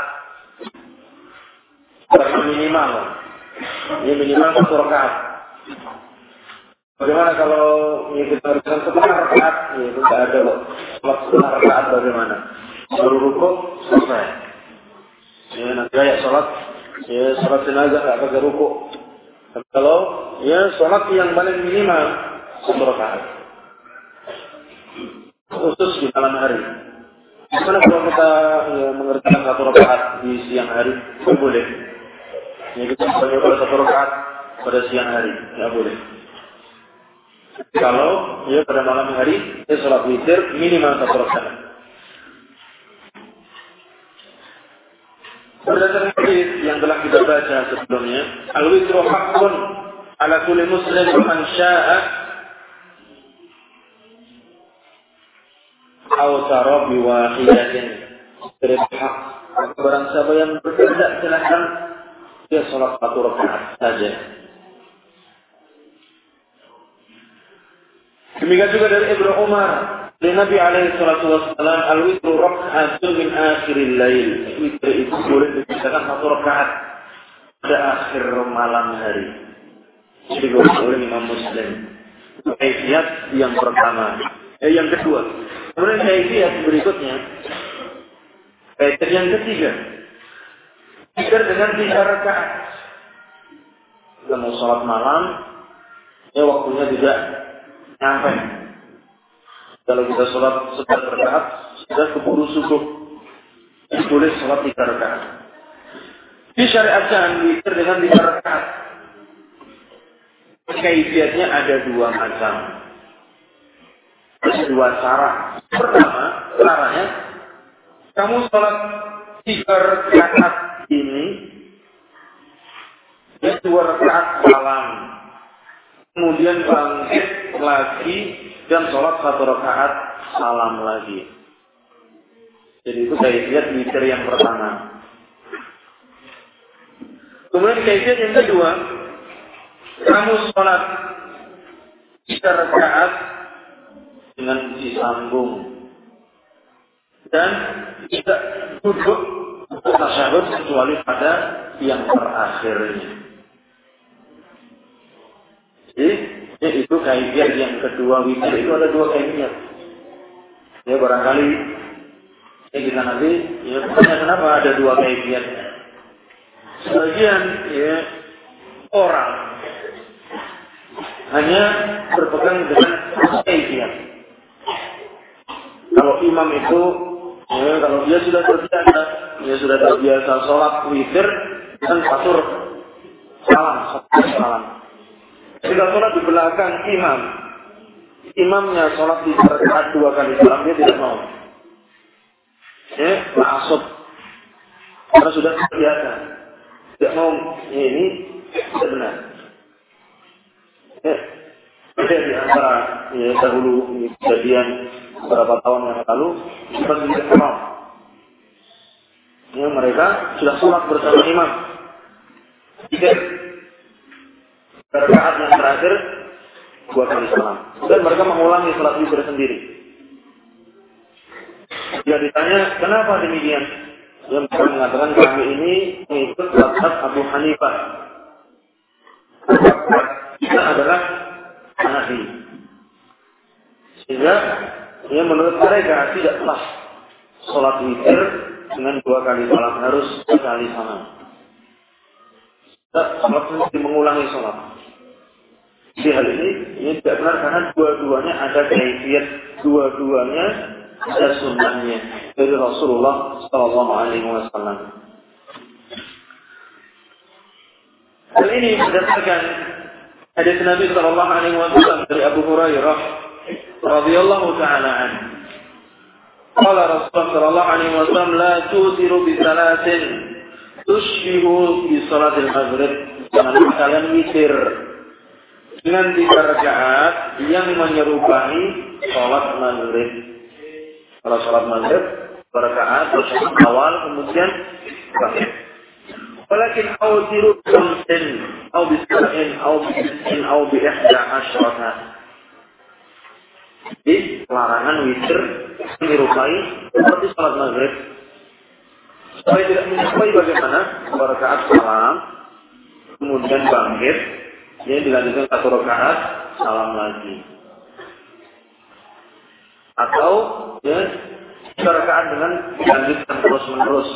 Karena minimal, ini minimal satu rakaat. Bagaimana kalau kita kerjakan setengah rakaat? Ya itu tidak ada loh. Sholat setengah rakaat bagaimana? Baru rukuk selesai. Ya nanti kayak sholat, ya sholat jenazah nggak pakai rukuk. Kalau ya sholat yang paling minimal satu rakaat. Khusus di malam hari. Gimana kalau kita ya, mengerjakan satu rakaat di siang hari? Tidak boleh. Ya kita pada satu rakaat pada siang hari, tidak boleh. Kalau ya pada malam hari, ya sholat witir minimal satu rakaat. Berdasarkan hadis yang telah kita baca sebelumnya, al-witru haqqun ala kulli muslim man syaa aw tara bi wahidatin. hak barang siapa yang berkehendak silahkan dia sholat satu rakaat saja. Demikian juga dari Ibnu Umar dari Nabi alaihi salatu wassalam al-witru rak'atun min akhiril lail. Witr itu boleh dikatakan satu rakaat pada akhir malam hari. Jadi oleh Imam Muslim. Kaifiat yang pertama. Eh, yang kedua. Kemudian kaifiat berikutnya. Kaifiat yang ketiga. Tiga dengan tiga rakaat. Kita mau sholat malam, ya waktunya tidak nyampe. Kalau kita sholat sebelas rakaat, sudah keburu subuh. Boleh sholat tiga rakaat. Disyariatkan witir dengan lima rakaat. Kaifiatnya ada dua macam. Dua cara. Pertama, caranya kamu sholat tiga rakaat ini ya dua rakaat salam. Kemudian bangkit lagi dan sholat satu rakaat salam lagi. Jadi itu kaifiat witir yang pertama. Kemudian kaifiat yang kedua, kamu sholat tiga rakaat dengan disambung dan tidak duduk tasyahud kecuali pada yang terakhirnya. Jadi itu kaifiat yang kedua witir itu ada dua kaifiat. Ya barangkali ya kita nanti ya kenapa ada dua kaifiat. Sebagian ya orang hanya berpegang dengan kaifiat. Kalau imam itu Ya, kalau dia sudah terbiasa, dia sudah terbiasa sholat witir dan satu salam, salam. Jika sholat di belakang imam, imamnya sholat di rakaat dua kali salam, dia tidak mau. Ya, masuk. Karena sudah terbiasa. Tidak mau, ya, ini tidak benar. Beda di antara ya, dahulu kejadian beberapa tahun yang lalu Masjidil Haram. Ya, mereka sudah sholat bersama imam. Tiga rakaat yang terakhir dua kali salam. Dan mereka mengulangi sholat witir sendiri. Dia ditanya, kenapa demikian? Dia mengatakan kami ini mengikut mazhab Abu Hanifah. Kita adalah Hanafi. Sehingga Ya menurut mereka tidak sah sholat witir dengan dua kali salam harus sekali salam. Tidak sholat witir mengulangi sholat. Di hal ini ini tidak benar karena dua-duanya ada kaifiat, dua-duanya ada sunnahnya dari Rasulullah Shallallahu Alaihi Wasallam. Hal ini berdasarkan hadis Nabi Shallallahu Alaihi Wasallam dari Abu Hurairah radhiyallahu taala anhu. Qala Rasulullah sallallahu alaihi wasallam la tusiru bi salatin tushbihu bi salatil maghrib. Jangan kalian witir dengan tiga rakaat yang menyerupai sholat maghrib. Kalau sholat maghrib, rakaat awal kemudian berakhir. Walakin awziru khamsin, aw bisab'in, aw bisin, aw bi ihda asyrata. Jadi larangan witir dirupai seperti sholat maghrib. Supaya tidak menyerupai bagaimana dua rakaat salam, kemudian bangkit, ya dilanjutkan satu rakaat salam lagi. Atau ya tiga rakaat dengan dilanjutkan terus menerus,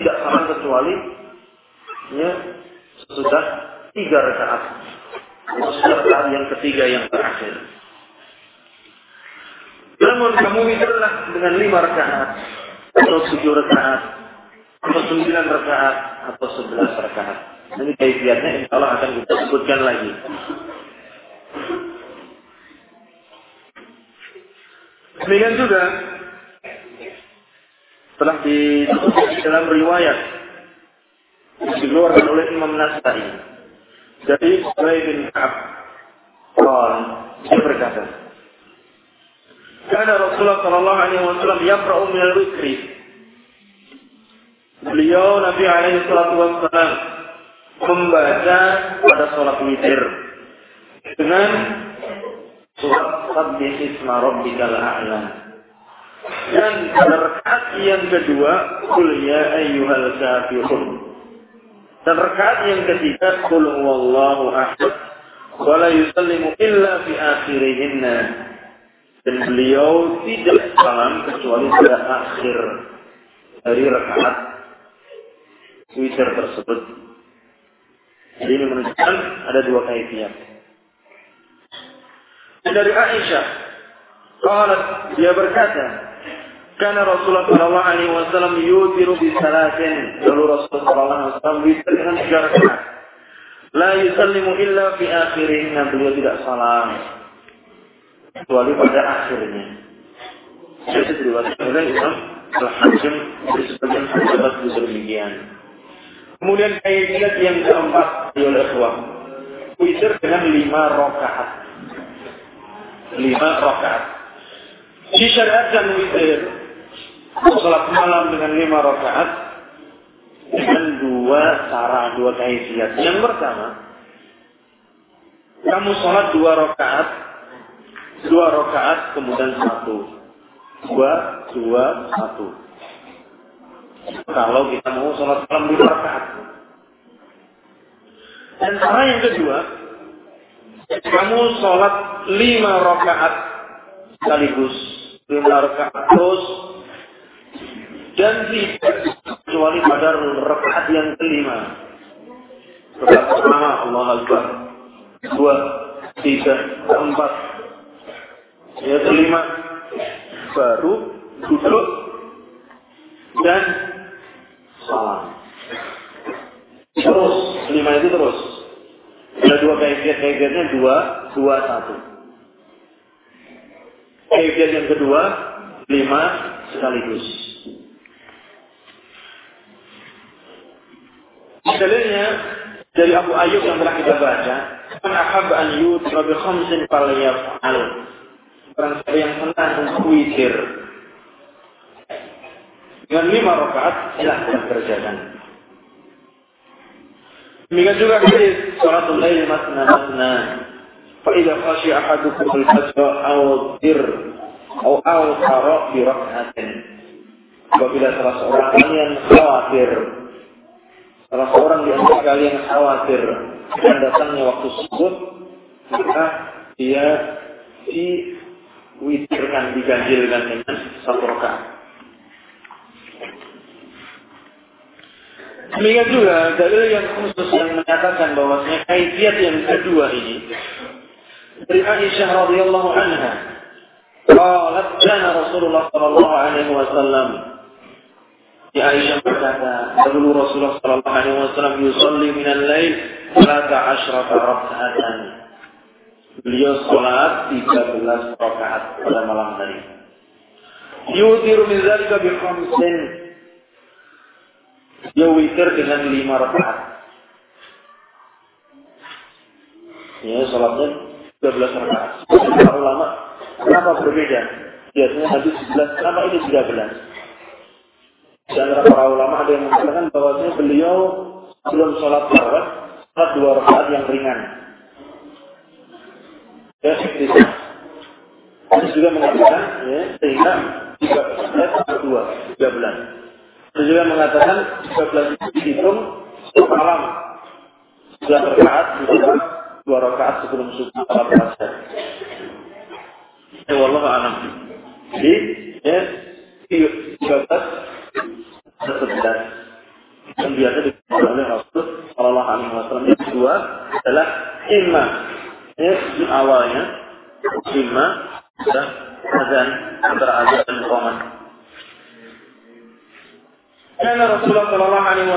tidak sama kecuali ya sesudah tiga rakaat. Sesudah rakaat yang ketiga yang terakhir. Namun kamu witirlah dengan lima rakaat atau tujuh rakaat atau sembilan rakaat atau sebelas rakaat. Ini kaifiatnya insya Allah akan kita sebutkan lagi. Demikian juga telah disebutkan di dalam riwayat dikeluarkan oleh Imam Nasai dari Sulaim bin Ka'ab. Dia berkata, karena Rasulullah Shallallahu Alaihi Wasallam yaqra'u min al-witri. Beliau Nabi Alaihi Wasallam membaca pada sholat witir dengan surat Sabbih Isma Rabbikal A'la. Dan pada rakaat yang kedua, Qul ya ayyuhal kafirun. Dan rakaat yang ketiga, Qul huwallahu ahad. Wa la yusallimu illa fi akhirihinna dan beliau tidak salam kecuali pada akhir dari rakaat witir tersebut. Jadi ini menunjukkan ada dua kaifiat. Dari Aisyah, kalau dia berkata, Karena Rasulullah Shallallahu Alaihi Wasallam yutiru di salatin. Lalu Rasulullah Shallallahu Alaihi Wasallam witir dengan tiga rakaat. La yusallimu illa fi akhirihnya. Beliau tidak salam. Kecuali pada akhirnya. Jadi diriwayatkan oleh Imam Al-Hakim di sebagian sahabat demikian. Kemudian kaifiat yang keempat oleh ikhwah. Witir dengan lima rakaat. Lima rakaat. Disyariatkan witir Salat malam dengan lima rakaat dengan dua cara, dua kaifiat. Yang pertama, kamu sholat dua rakaat, dua rakaat kemudian satu, dua, dua, satu. Kalau kita mau sholat malam dua rakaat. Dan cara yang kedua, kamu sholat lima rakaat sekaligus, lima rakaat terus dan tidak kecuali pada rakaat yang kelima. Rakaat pertama Allah Akbar. Dua, tiga, empat. Ya kelima baru duduk dan salam. Terus lima itu terus. Ada dua kaifiat kaifiatnya dua dua satu. Kaifiat yang kedua lima sekaligus. Dalilnya dari Abu Ayyub yang telah kita baca, "Man ahab an yutra bi khamsin falyaf'al." Orang siapa yang senang untuk witir dengan lima rakaat, silahkan kerjakan. Demikian juga hadis salatul lail masna masna. Fa idza khashiya ahadukum al-fajr aw dir aw aw bi rak'atin. Apabila salah seorang kalian khawatir Salah seorang di antara kalian khawatir dengan datangnya waktu subuh, maka dia diwitirkan, diganjilkan dengan satu rakaat. Demikian juga dalil yang khusus yang menyatakan bahwasanya kaifiat yang kedua ini dari Aisyah radhiyallahu anha qalat kana Rasulullah sallallahu alaihi wasallam Aisyah berkata, dahulu Rasulullah Sallallahu Alaihi Wasallam yusalli minal lail salata ashrata raka'atan. Beliau sholat 13 rakaat pada malam hari. Yutiru min zalika bi khamsin. Dia witir dengan 5 rakaat. Ya, sholatnya 12 rakaat. Para ulama, kenapa berbeda? Biasanya hadis 11, kenapa ini 13? Antara para ulama ada yang mengatakan bahwasanya beliau sebelum sholat tarawih sholat dua rakaat yang ringan. Ya, bisa. Ada juga mengatakan ya, sehingga tiga belas dua tiga belas. Ada juga mengatakan tiga belas itu dihitung malam dua rakaat ditambah dua rakaat sebelum subuh salat asar. Ya, wallahu a'lam. Jadi, ya, tiga belas sebelas yang biasa dikatakan oleh Rasul Shallallahu Alaihi Wasallam yang kedua adalah imma ya, di awalnya imma dan azan antara azan dan qomat. Karena Rasulullah Shallallahu Alaihi